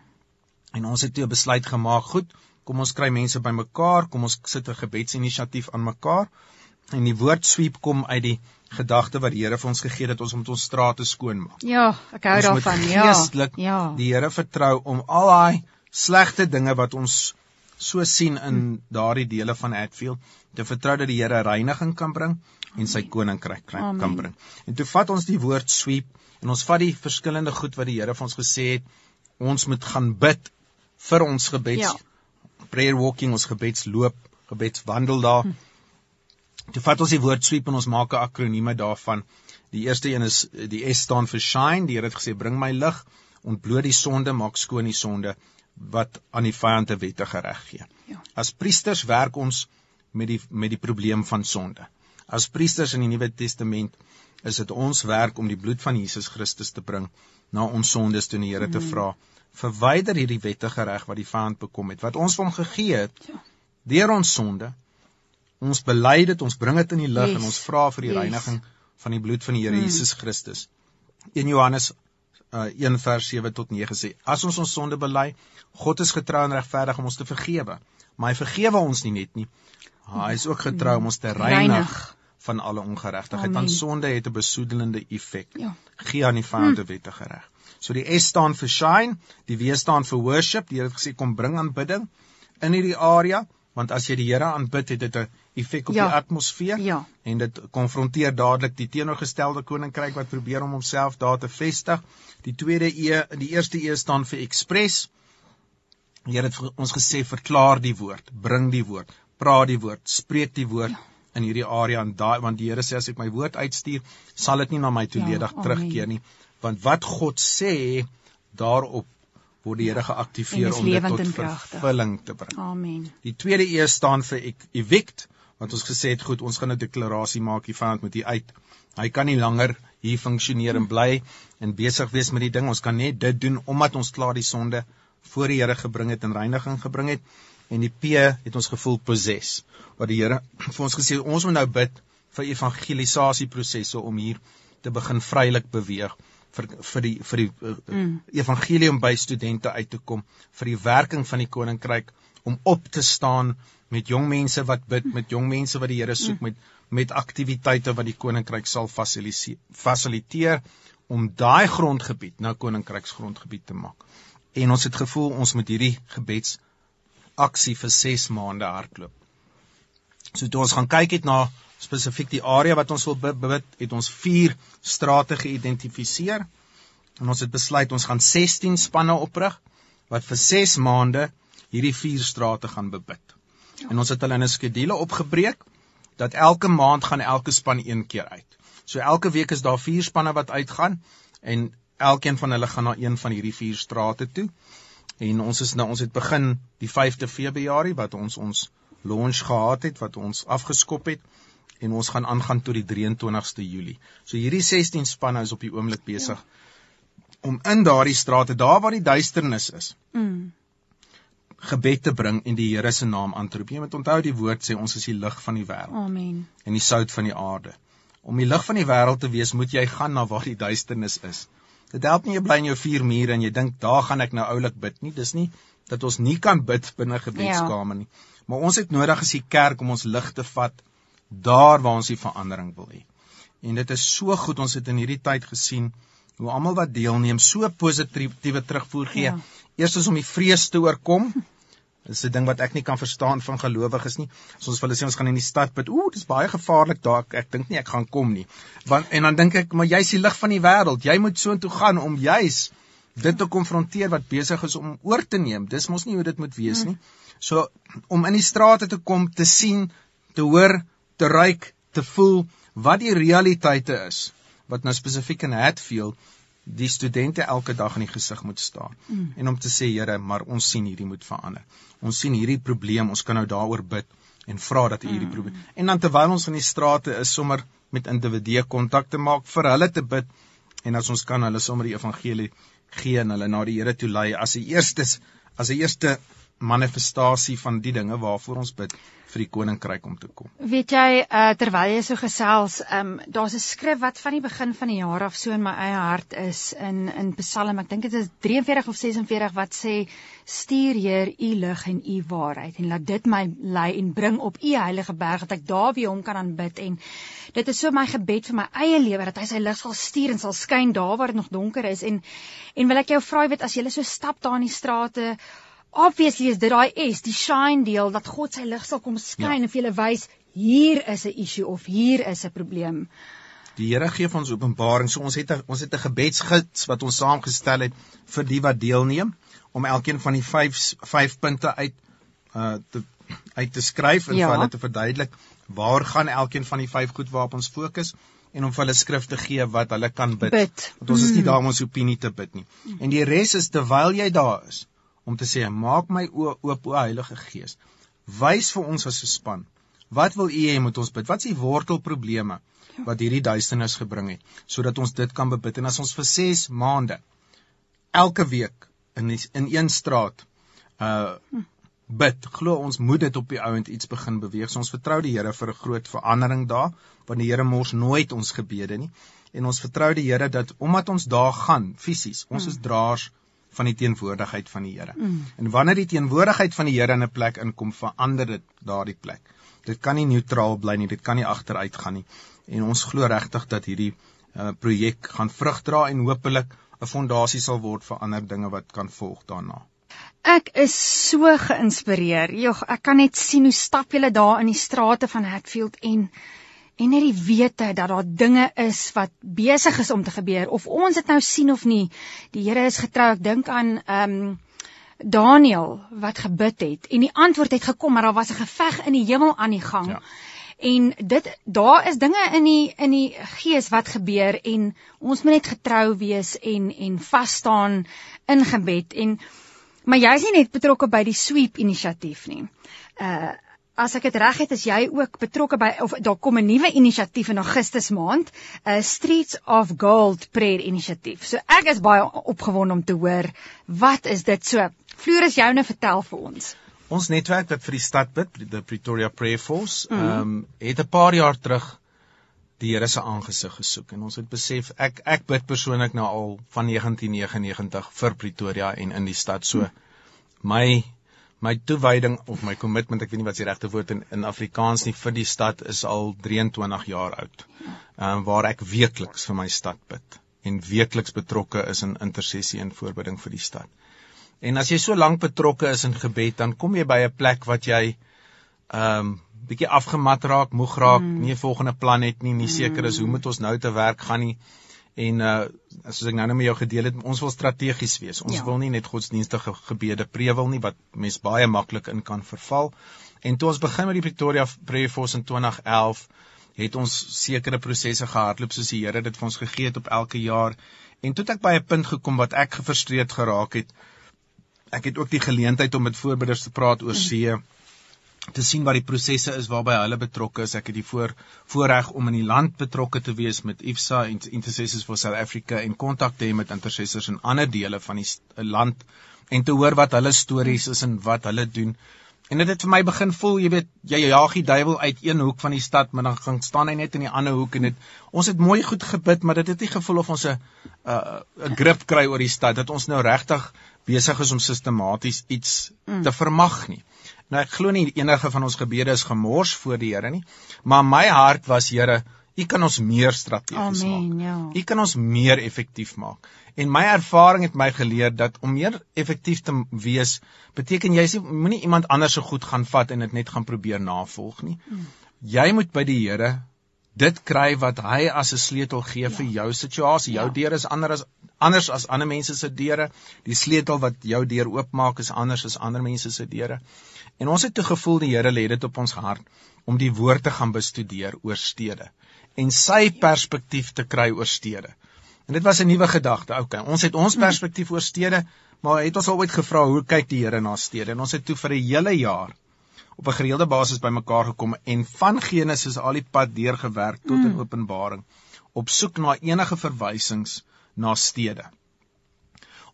Speaker 2: En ons het toe 'n besluit gemaak, goed, kom ons kry mense bymekaar, kom ons sit 'n gebedsinisiatief aan mekaar. En die woord sweep kom uit die gedagte wat die Here vir ons gegee het dat ons moet ons strate skoon maak.
Speaker 1: Ja, ek hou daarvan, ja.
Speaker 2: Geestelik ja. die Here vertrou om al daai slegte dinge wat ons so sien in daardie dele van Hatfield te vertrou dat die Here reiniging kan bring en sy koninkryk kan bring. En toe vat ons die woord sweep en ons vat die verskillende goed wat die Here vir ons gesê het ons moet gaan bid vir ons gebeds ja prayer walking, ons gebedsloop, gebedswandel daar. Hm. Toe vat ons die woord sweep en ons maak 'n akronieme daarvan. Die eerste een is die S staan vir shine. Die Here het gesê bring my lig, ontbloot die sonde, maak skoon die sonde wat aan die vyand 'n wettige reg gee. Ja. As priesters werk ons met die met die probleem van sonde. As priesters in die Nuwe Testament is dit ons werk om die bloed van Jesus Christus te bring na ons sondes toe die Here mm. te vra verwyder hierdie wettige reg wat die vyand bekom het wat ons vir hom gegee het ja. deur ons sonde ons bely dit ons bring dit in die lig yes. en ons vra vir die yes. reiniging van die bloed van die Here hmm. Jesus Christus 1 Johannes uh, 1 vers 7 tot 9 sê as ons ons sonde bely God is getrou en regverdig om ons te vergewe maar hy vergewe ons nie net nie hy is ook getrou om ons te reinig, reinig. van alle ongeregtigheid want sonde het 'n besoedelende effek ja. gee aan die vyand 'n hmm. wettige reg So die S staan vir shine, die W staan vir worship. Die Here het gesê kom bring aanbidding in hierdie area, want as jy die Here aanbid, het dit 'n effek op ja. die atmosfeer ja. en dit konfronteer dadelik die teenoorgestelde koninkryk wat probeer om homself daar te vestig. Die tweede E, die eerste E staan vir express. Die Here het ons gesê verklaar die woord, bring die woord, praat die woord, spreek die woord. Ja in hierdie area en daai want die Here sê as ek my woord uitstuur, sal dit nie na my toe ja, ledig terugkeer nie, want wat God sê daarop word die Here geaktiveer om dit tot vervulling te bring.
Speaker 1: Amen.
Speaker 2: Die tweede E staan vir evict wat ons gesê het goed ons gaan 'n deklarasie maak hier van met hier uit. Hy kan nie langer hier funksioneer en bly en besig wees met die ding. Ons kan net dit doen omdat ons klaar die sonde voor die Here gebring het en reiniging gebring het. En die P het ons gevoel possess. Wat die Here vir ons gesê ons moet nou bid vir evangelisasieprosesse om hier te begin vrylik beweeg vir vir die vir die uh, mm. evangelium by studente uit te kom vir die werking van die koninkryk om op te staan met jong mense wat bid met jong mense wat die Here soek mm. met met aktiwiteite wat die koninkryk sal fasiliteer om daai grondgebied nou koninkryksgrondgebied te maak. En ons het gevoel ons moet hierdie gebeds aksie vir 6 maande hardloop. So toe ons gaan kyk het na spesifiek die area wat ons wil bid, het ons vier strate geïdentifiseer. En ons het besluit ons gaan 16 spanne oprig wat vir 6 maande hierdie vier strate gaan bebid. En ons het hulle in 'n skedule opgebreek dat elke maand gaan elke span een keer uit. So elke week is daar vier spanne wat uitgaan en elkeen van hulle gaan na een van hierdie vier strate toe. En ons is nou ons het begin die 5de Februarie wat ons ons launch gehad het wat ons afgeskop het en ons gaan aangaan tot die 23ste Julie. So hierdie 16 spanne is op die oomblik besig ja. om in daardie strate, daar waar die duisternis is, mm. gebed te bring en die Here se naam aan te roep. Jy moet onthou die woord sê ons is die lig van die wêreld.
Speaker 1: Amen.
Speaker 2: En die sout van die aarde. Om die lig van die wêreld te wees, moet jy gaan na waar die duisternis is. Dit help nie jy bly in jou vier mure en jy dink daar gaan ek nou oulik bid nie. Dis nie dat ons nie kan bid binne gebedskamer ja. nie. Maar ons het nodig as die kerk om ons lig te vat daar waar ons die verandering wil hê. En dit is so goed ons het in hierdie tyd gesien hoe almal wat deelneem so positiewe terugvoer gee. Ja. Eerstens om die vrees te oorkom Dis 'n ding wat ek nie kan verstaan van gelowiges nie. As ons vir hulle sê ons gaan in die stad bid, ooh, dis baie gevaarlik daar. Ek, ek dink nie ek gaan kom nie. Want en dan dink ek, maar jy's die lig van die wêreld. Jy moet soontoe gaan om juis dit te konfronteer wat besig is om oor te neem. Dis mos nie hoe dit moet wees nie. So om in die strate te kom, te sien, te hoor, te ruik, te voel wat die realiteite is wat nou spesifiek in Hatfield die studente elke dag in die gesig moet staan mm. en om te sê Here, maar ons sien hierdie moet verander. Ons sien hierdie probleem, ons kan nou daaroor bid en vra dat U hierdie mm. probleem. En dan terwyl ons in die strate is, sommer met individue kontak te maak vir hulle te bid en as ons kan hulle sommer die evangelie gee en hulle na die Here toe lei as 'n eerstes as 'n eerste manifestasie van die dinge waarvoor ons bid vir die koninkryk om te kom.
Speaker 1: Weet jy, uh, terwyl jy so gesels, um, daar's 'n skrif wat van die begin van die jaar af so in my eie hart is in in Psalm, ek dink dit is 43 of 46 wat sê stuur Heer u lig en u waarheid en laat dit my lei en bring op u heilige berg dat ek daar by hom kan aanbid en dit is so my gebed vir my eie lewe dat hy sy lig sal stuur en sal skyn daar waar dit nog donker is en en wil ek jou vra weet as jy so stap daar in die strate obviously is dit daai is die shine deel dat God sy lig sal kom skyn ja. en vir julle wys hier is 'n issue of hier is 'n probleem.
Speaker 2: Die Here gee ons openbaring. So ons het 'n ons het 'n gebedsgids wat ons saamgestel het vir die wat deelneem om elkeen van die 5 5 punte uit uh te uit te skryf en ja. vir hulle te verduidelik waar gaan elkeen van die 5 goed waarop ons fokus en om vir hulle skrifte gee wat hulle kan bid.
Speaker 1: bid.
Speaker 2: Want ons mm. is nie daar om ons opinie te bid nie. En die res is terwyl jy daar is, om te sê maak my oë oop o Heilige Gees. Wys vir ons as 'n span. Wat wil U hê moet ons bid? Wat is die wortelprobleme wat hierdie duisternis gebring het sodat ons dit kan bebid en as ons vir 6 maande elke week in die, in een straat uh bid glo ons moet dit op die ouend iets begin beweeg so ons vertrou die Here vir 'n groot verandering daar want die Here mors nooit ons gebede nie en ons vertrou die Here dat omdat ons daar gaan fisies ons is draers van die teenwoordigheid van die Here. Mm. En wanneer die teenwoordigheid van die Here in 'n plek inkom, verander dit daardie plek. Dit kan nie neutraal bly nie, dit kan nie agteruit gaan nie. En ons glo regtig dat hierdie uh, projek gaan vrug dra en hopelik 'n fondasie sal word vir ander dinge wat kan volg daarna.
Speaker 1: Ek is so geïnspireer. Jogg, ek kan net sien hoe stap julle daar in die strate van Hatfield en en net die wete dat daar dinge is wat besig is om te gebeur of ons dit nou sien of nie. Die Here is getrou. Ek dink aan ehm um, Daniel wat gebid het en die antwoord het gekom, maar daar was 'n geveg in die hemel aan die gang. Ja. En dit daar is dinge in die in die gees wat gebeur en ons moet net getrou wees en en vas staan in gebed en maar jy is nie net betrokke by die sweep inisiatief nie. Uh As ek dit reg het, is jy ook betrokke by of daar kom 'n nuwe inisiatief in Augustus maand, 'n Streets of Gold prayer inisiatief. So ek is baie opgewonde om te hoor wat is dit so. Floris joune vertel vir ons.
Speaker 2: Ons netwerk wat vir die stad bid, die Pretoria Prayer Force, mhm. ehm mm. um, het 'n paar jaar terug die Here se aangesig gesoek en ons het besef ek ek bid persoonlik nou al van 1999 vir Pretoria en in die stad. So mm. my my toewyding of my kommitment, ek weet nie wat se regte woord in in Afrikaans nie vir die stad is al 23 jaar oud. Ehm um, waar ek weekliks vir my stad bid en weekliks betrokke is in intersessie en voorbidding vir die stad. En as jy so lank betrokke is in gebed, dan kom jy by 'n plek wat jy ehm um, bietjie afgemat raak, moeg raak, mm. nie 'n volgende plan het nie, nie seker is hoe moet ons nou te werk gaan nie. En uh soos ek nou net met jou gedeel het, ons wil strategies wees. Ons ja. wil nie net godsdienstige gebede prewel nie wat mens baie maklik in kan verval. En toe ons begin met die Pretoria Prayer Force in 2011, het ons sekere prosesse gehardloop soos die Here dit vir ons gegee het op elke jaar. En toe het ek by 'n punt gekom wat ek gefrustreerd geraak het ek het ook die geleentheid om met voorbereiders te praat oor see te sien wat die prosesse is waarby hulle betrokke is. Ek het die voor voorreg om in die land betrokke te wees met IFSA en Intercessors for South Africa en kontak te hê met intercessors in ander dele van die land en te hoor wat hulle stories is en wat hulle doen. En dit het vir my begin voel, jy weet, jy jaag die duiwel uit een hoek van die stad, maar dan gaan staan hy net in die ander hoek en dit ons het mooi goed gebid, maar dit het nie gevoel of ons 'n 'n grip kry oor die stad dat ons nou regtig besig is om sistematies iets mm. te vermag nie. Nou ek glo nie enige van ons gebede is gemors voor die Here nie, maar my hart was Here, U kan ons meer strategies maak. Ja. U kan ons meer effektief maak. En my ervaring het my geleer dat om meer effektief te wees, beteken jy moenie iemand anders se goed gaan vat en dit net gaan probeer navolg nie. Mm. Jy moet by die Here dit kry wat hy as 'n sleutel gee ja. vir jou situasie. Jou ja. deur is anders as anders as ander mense se deure. Die sleutel wat jou deur oopmaak is anders as ander mense se deure. En ons het te gevoel die Here lê dit op ons hart om die woord te gaan bestudeer oor stede en sy perspektief te kry oor stede. En dit was 'n nuwe gedagte. Okay, ons het ons perspektief oor stede, maar het ons al ooit gevra hoe kyk die Here na stede? En ons het toe vir 'n hele jaar op 'n gereelde basis bymekaar gekom en van Genesis al die pad deurgewerk tot in mm. Openbaring op soek na enige verwysings na stede.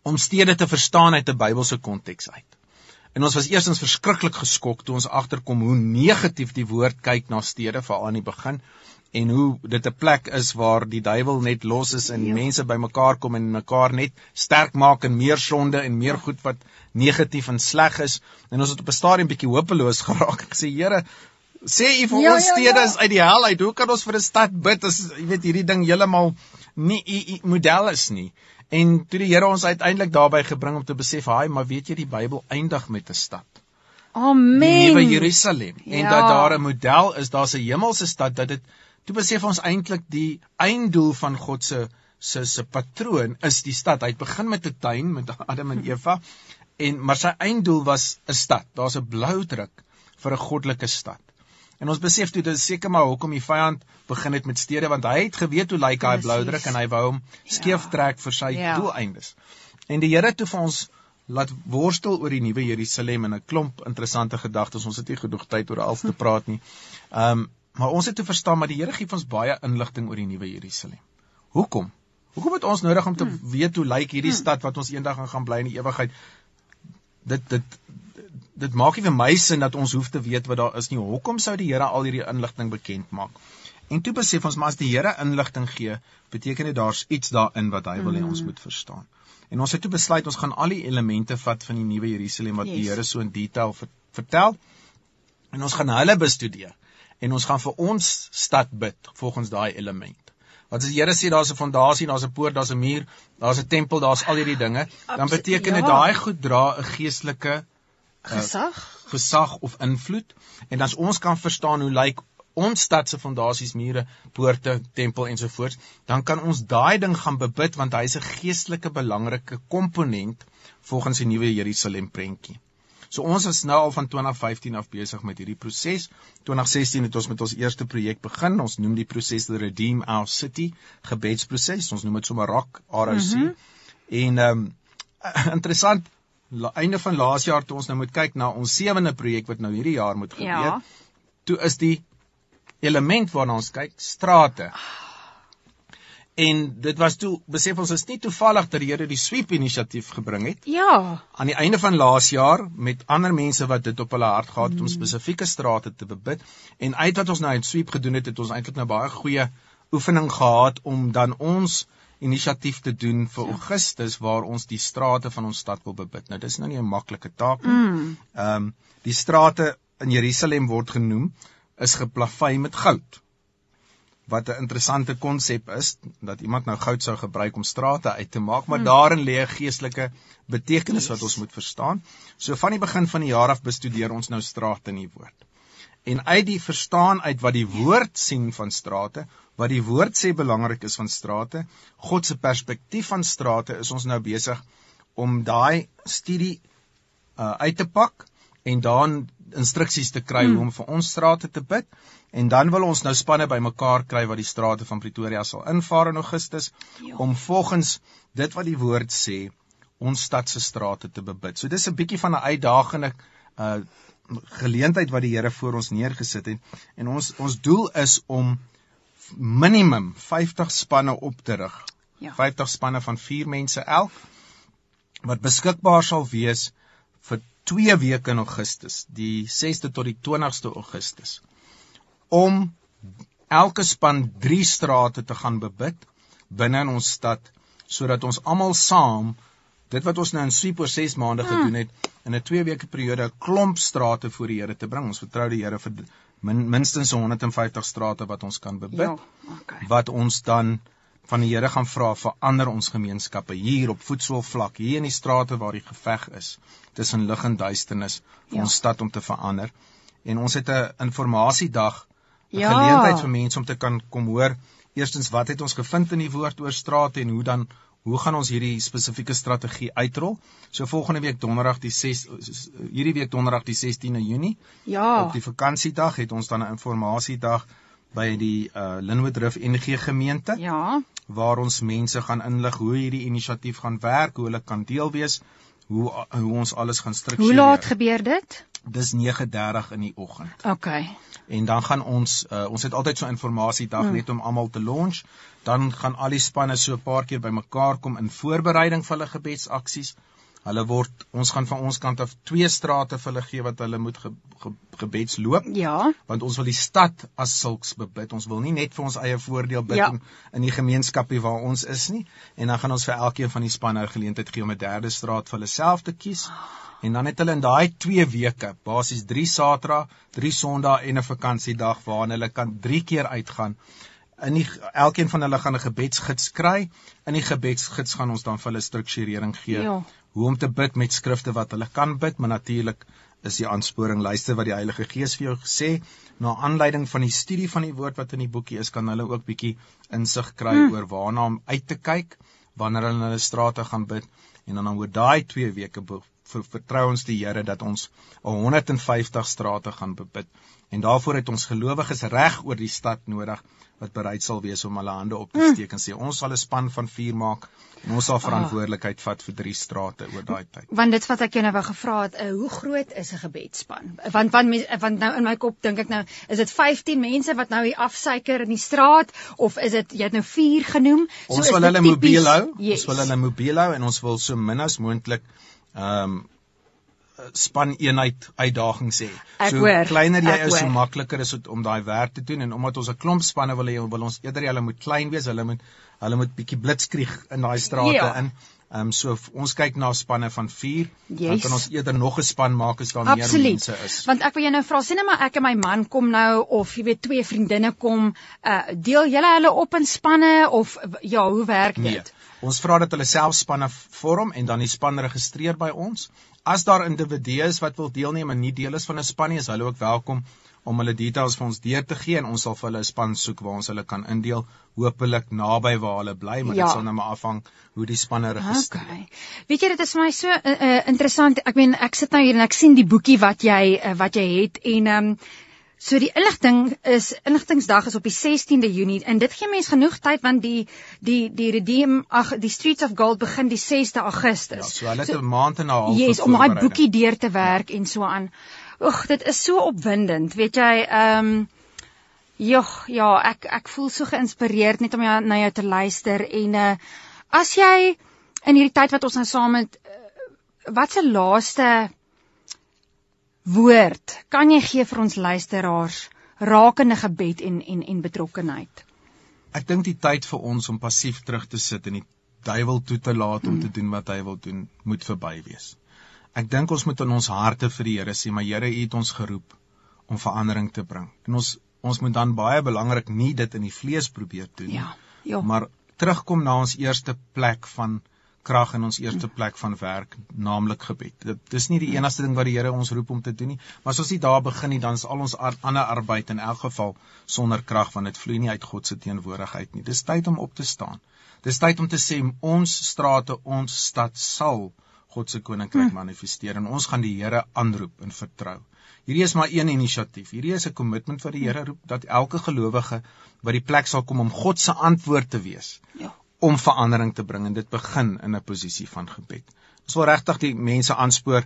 Speaker 2: Om stede te verstaan uit 'n Bybelse konteks uit. En ons was eerstens verskriklik geskok toe ons agterkom hoe negatief die woord kyk na stede veral aan die begin en hoe dit 'n plek is waar die duiwel net los is en ja. mense bymekaar kom en mekaar net sterk maak en meer sonde en meer goed wat negatief en sleg is en ons het op 'n stadium bietjie hopeloos geraak. Ek sê Here, sê U vir ja, ons ja, stede ja. is uit die hel uit. Hoe kan ons vir 'n stad bid as jy weet hierdie ding heeltemal nie U model is nie? En toe die Here ons uiteindelik daarby gebring om te besef, "Haai, maar weet jy die Bybel eindig met 'n stad."
Speaker 1: Amen.
Speaker 2: Die Nuwe Jerusalem. Ja. En dat daar 'n model is, daar's 'n hemelse stad dat dit toe besef ons eintlik die einddoel van God se se se patroon is die stad. Hy het begin met 'n tuin met Adam en Eva en maar sy einddoel was 'n stad. Daar's 'n blou druk vir 'n goddelike stad. En ons besef toe dit is seker maar hoekom die vyand begin het met stede want hy het geweet hoe lyk daai blou druk en hy wou hom skeef ja. trek vir sy ja. doeleindes. En die Here toe vir ons laat worstel oor die nuwe Jerusalem en 'n klomp interessante gedagtes. Ons het nie genoeg tyd oor alles te praat nie. Ehm um, maar ons het te verstaan maar die Here gee ons baie inligting oor die nuwe Jerusalem. Hoekom? Hoekom het ons nodig om te hmm. weet hoe lyk hierdie hmm. stad wat ons eendag gaan bly in die ewigheid? Dit dit dit maak nie vir my sin dat ons hoef te weet wat daar is nie. Hoekom sou die Here al hierdie inligting bekend maak? En toe besef ons maar as die Here inligting gee, beteken dit daar's iets daarin wat hy wil hê ons mm. moet verstaan. En ons het toe besluit ons gaan al die elemente vat van die nuwe Jerusalem wat yes. die Here so in detail vertel en ons gaan hulle bestudeer en ons gaan vir ons stad bid volgens daai element. Want as die Here sê daar's 'n fondasie, daar's 'n poort, daar's 'n muur, daar's 'n tempel, daar's al hierdie dinge, dan beteken dit ja. daai goed dra 'n geestelike
Speaker 1: gesag
Speaker 2: uh, gesag of invloed en as ons kan verstaan hoe lyk ons stad se fondasies mure poorte tempel ensovoorts dan kan ons daai ding gaan bebid want hy is 'n geestelike belangrike komponent volgens die nuwe Jerusalem prentjie So ons is nou al van 2015 af besig met hierdie proses. 2016 het ons met ons eerste projek begin. Ons noem die proses the Redeem Our City gebedsproses. Ons noem dit sommer ROC ROC. Mm -hmm. En ehm um, interessant einde van laas jaar toe ons nou moet kyk na ons sewende projek wat nou hierdie jaar moet gebeur. Ja. Toe is die element waarna ons kyk strate. En dit was toe besef ons is nie toevallig dat die Here die sweep inisiatief gebring het.
Speaker 1: Ja.
Speaker 2: Aan die einde van laas jaar met ander mense wat dit op hulle hart gehad het mm. om spesifieke strate te bebid en uit wat ons nou uit sweep gedoen het, het ons eintlik nou baie goeie oefening gehad om dan ons inisiatief te doen vir ja. Augustus waar ons die strate van ons stad wil bebid. Nou dis nou nie 'n maklike taak nie. Mm. Ehm mm. um, die strate in Jerusalem word genoem is geplavei met goud. Wat 'n interessante konsep is dat iemand nou goud sou gebruik om strate uit te maak, maar mm. daarin lê 'n geestelike betekenis yes. wat ons moet verstaan. So van die begin van die jaar af bestudeer ons nou strate in die woord. En uit die verstaan uit wat die woord sien van strate, wat die woord sê belangrik is van strate, God se perspektief van strate is ons nou besig om daai studie uh, uit te pak en dan instruksies te kry hmm. om vir ons strate te bid en dan wil ons nou spanne bymekaar kry wat die strate van Pretoria sal invaar in Augustus jo. Ja. om volgens dit wat die woord sê ons stad se strate te bebid. So dis 'n bietjie van 'n uitdagende uh geleentheid wat die Here voor ons neergesit het en ons ons doel is om minimum 50 spanne op te rig. Ja. 50 spanne van 4 mense elk wat beskikbaar sal wees vir 2 weke in Augustus, die 6de tot die 20ste Augustus. Om elke span 3 strate te gaan bebid binne in ons stad sodat ons almal saam dit wat ons nou in Sweep oor 6 maande hmm. gedoen het in 'n 2 weke periode 'n klomp strate voor die Here te bring. Ons vertrou die Here vir min, minstens 150 strate wat ons kan bebid. Ja, okay. Wat ons dan van die Here gaan vra vir ander ons gemeenskappe hier op voetsoolvlak, hier in die strate waar die geveg is tussen lig en duisternis vir ja. ons stad om te verander. En ons het 'n informasiedag 'n ja. geleentheid vir mense om te kan kom hoor eerstens wat het ons gevind in die woord oor strate en hoe dan hoe gaan ons hierdie spesifieke strategie uitrol? So volgende week donderdag die 6 hierdie week donderdag die 16de Junie. Ja. Op die vakansiedag het ons dan 'n informasiedag by die uh Linwood Rift NG gemeente. Ja. Waar ons mense gaan inlig hoe hierdie inisiatief gaan werk, hoe hulle kan deel wees, hoe hoe ons alles gaan struktureer.
Speaker 1: Hoe laat gebeur dit?
Speaker 2: Dis 9:30 in die oggend.
Speaker 1: OK.
Speaker 2: En dan gaan ons uh, ons het altyd so informasiedag hmm. net om almal te launch. Dan gaan al die spanne so 'n paar keer bymekaar kom in voorbereiding vir hulle gebedsaksies. Hulle word ons gaan van ons kant af twee strate vir hulle gee wat hulle moet ge, ge, gebedsloop. Ja. Want ons wil die stad as sulks bebid. Ons wil nie net vir ons eie voordeel bid ja. in, in die gemeenskapie waar ons is nie. En dan gaan ons vir elkeen van die spanne geleentheid gee om 'n derde straat vir hulle self te kies. En dan het hulle in daai 2 weke, basies 3 Saterdag, 3 Sondae en 'n vakansiedag waarin hulle kan 3 keer uitgaan in die elkeen van hulle gaan 'n gebedsgids kry. In die gebedsgids gaan ons dan vir hulle strukturering gee ja. Hoe om te bid met skrifte wat hulle kan bid, maar natuurlik is die aansporing luister wat die Heilige Gees vir jou gesê na aanleiding van die studie van die woord wat in die boekie is kan hulle ook bietjie insig kry hmm. oor waarna om uit te kyk wanneer hulle in hulle strate gaan bid en dan oor daai 2 weke vertrou ons die Here dat ons 150 strate gaan bebid en daarvoor het ons gelowiges reg oor die stad nodig wat bereid sal wees om hulle hande op te hm. steek en sê ons sal 'n span van 4 maak en ons sal ah. verantwoordelikheid vat vir drie strate oor daai tyd.
Speaker 1: Want dit wat ek jou nou wou gevra het, uh, hoe groot is 'n gebedsspan? Want want want nou in my kop dink ek nou, is dit 15 mense wat nou hier afsuiker in die straat of is dit jy het nou 4 genoem?
Speaker 2: So ons wil hulle mobiel hou. Yes. Ons wil hulle mobiel hou en ons wil so min as moontlik ehm um, span eenheid uitdagings hê.
Speaker 1: So hoor,
Speaker 2: kleiner jy is, so makliker is dit om daai werk te doen en omdat ons 'n klomp spanne wil hê, wil ons eerder hulle moet klein wees, hulle moet hulle moet bietjie blitskrieg in daai strate ja. in. Ehm um, so ons kyk na spanne van 4, yes. dan kan ons eerder nog 'n span maak as daar Absoluut. meer mense is.
Speaker 1: Want ek wil jou nou vra, sien net maar ek en my man kom nou of jy weet twee vriendinne kom, uh deel julle hulle op in spanne of ja, hoe werk dit? Nee.
Speaker 2: Ons vra dat hulle self spanne vorm en dan die span registreer by ons as daar individue is wat wil deelneem en nie deel is van 'n span nie, is hulle ook welkom om hulle details vir ons deur te gee en ons sal vir hulle 'n span soek waar ons hulle kan indeel, hopelik naby waar hulle bly, maar ja. dit sal nou maar afhang hoe die spanne registreer. Okay.
Speaker 1: Weet jy dit is vir my so uh, uh, interessant. Ek meen ek sit nou hier en ek sien die boekie wat jy uh, wat jy het en um, So die inligting is inligtingsdag is op die 16de Junie en dit gee mense genoeg tyd want die die die redeem ag die Streets of Gold begin die 6de Augustus. Ja,
Speaker 2: so hulle het 'n so, maand en 'n half
Speaker 1: yes, om daai boekie deur te werk ja. en so aan. Oeg, dit is so opwindend. Weet jy, ehm um, Jogg, ja, ek ek voel so geïnspireerd net om jou na jou te luister en uh as jy in hierdie tyd wat ons nou saam met uh, wat se laaste woord kan jy gee vir ons luisteraars rakende gebed en en en betrokkenheid?
Speaker 2: Ek dink die tyd vir ons om passief terug te sit en die duiwel toe te laat om mm. te doen wat hy wil doen, moet verby wees. Ek dink ons moet in ons harte vir die Here sê, maar Here, U het ons geroep om verandering te bring. En ons ons moet dan baie belangrik nie dit in die vlees probeer doen nie. Ja. Ja. Maar terugkom na ons eerste plek van krag in ons eerste plek van werk, naamlik gebed. Dit dis nie die enigste ding wat die Here ons roep om te doen nie, maar as ons nie daar begin nie, dan is al ons ar ander arbeid in elk geval sonder krag want dit vloei nie uit God se teenwoordigheid nie. Dis tyd om op te staan. Dis tyd om te sê ons strate, ons stad sal God se koninkryk hmm. manifesteer en ons gaan die Here aanroep en vertrou. Hierdie is maar een inisiatief. Hierdie is 'n kommitment wat die Here roep dat elke gelowige by die plek sal kom om God se antwoord te wees. Ja om verandering te bring en dit begin in 'n posisie van gebed. Ons wil regtig die mense aanspoor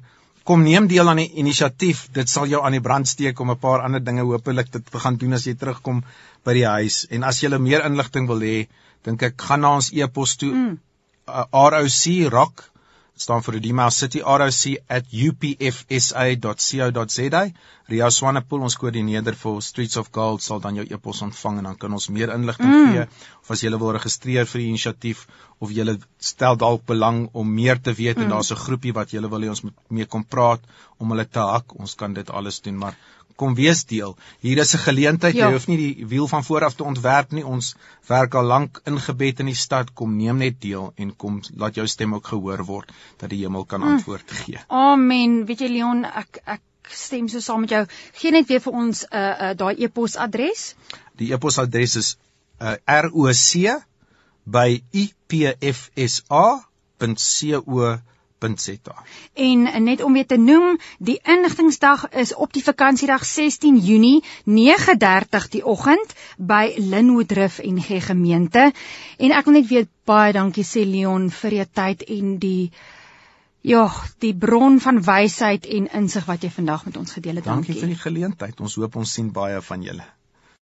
Speaker 2: kom neem deel aan die inisiatief. Dit sal jou aan die brand steek om 'n paar ander dinge hopelik te gaan doen as jy terugkom by die huis. En as jy meer inligting wil hê, dink ek gaan na ons e-pos toe. Mm. Uh, ROC rock staan vir Redeemer City roc@upfsa.co.za. Ria Swanepoel ons koördineerder vir Streets of Gold sal dan jou e-pos ontvang en dan kan ons meer inligting mm. gee of as jy wil registreer vir die inisiatief of jy stel dalk belang om meer te weet mm. en daar's 'n groepie wat jy wil hê ons moet mee kom praat om hulle te hak. Ons kan dit alles doen maar kom wees deel. Hier is 'n geleentheid. Ja. Jy hoef nie die wiel van vooraf te ontwerp nie. Ons werk al lank in gebed in die stad. Kom neem net deel en kom laat jou stem ook gehoor word dat die hemel kan hm. antwoord gee.
Speaker 1: Amen. Weet jy Leon, ek ek stem so saam met jou. Gee net weer vir ons 'n uh, uh, daai e-posadres.
Speaker 2: Die e-posadres is uh, roc by ipfsa.co www.rsg.co.za.
Speaker 1: En net om weer te noem, die inligtingsdag is op die vakansiedag 16 Junie 9:30 die oggend by Linwood Rif en G gemeente. En ek wil net weer baie dankie sê Leon vir jou tyd en die Ja, die bron van wysheid en insig wat jy vandag met ons gedeel het.
Speaker 2: Dankie, dankie vir die geleentheid. Ons hoop ons sien baie van julle.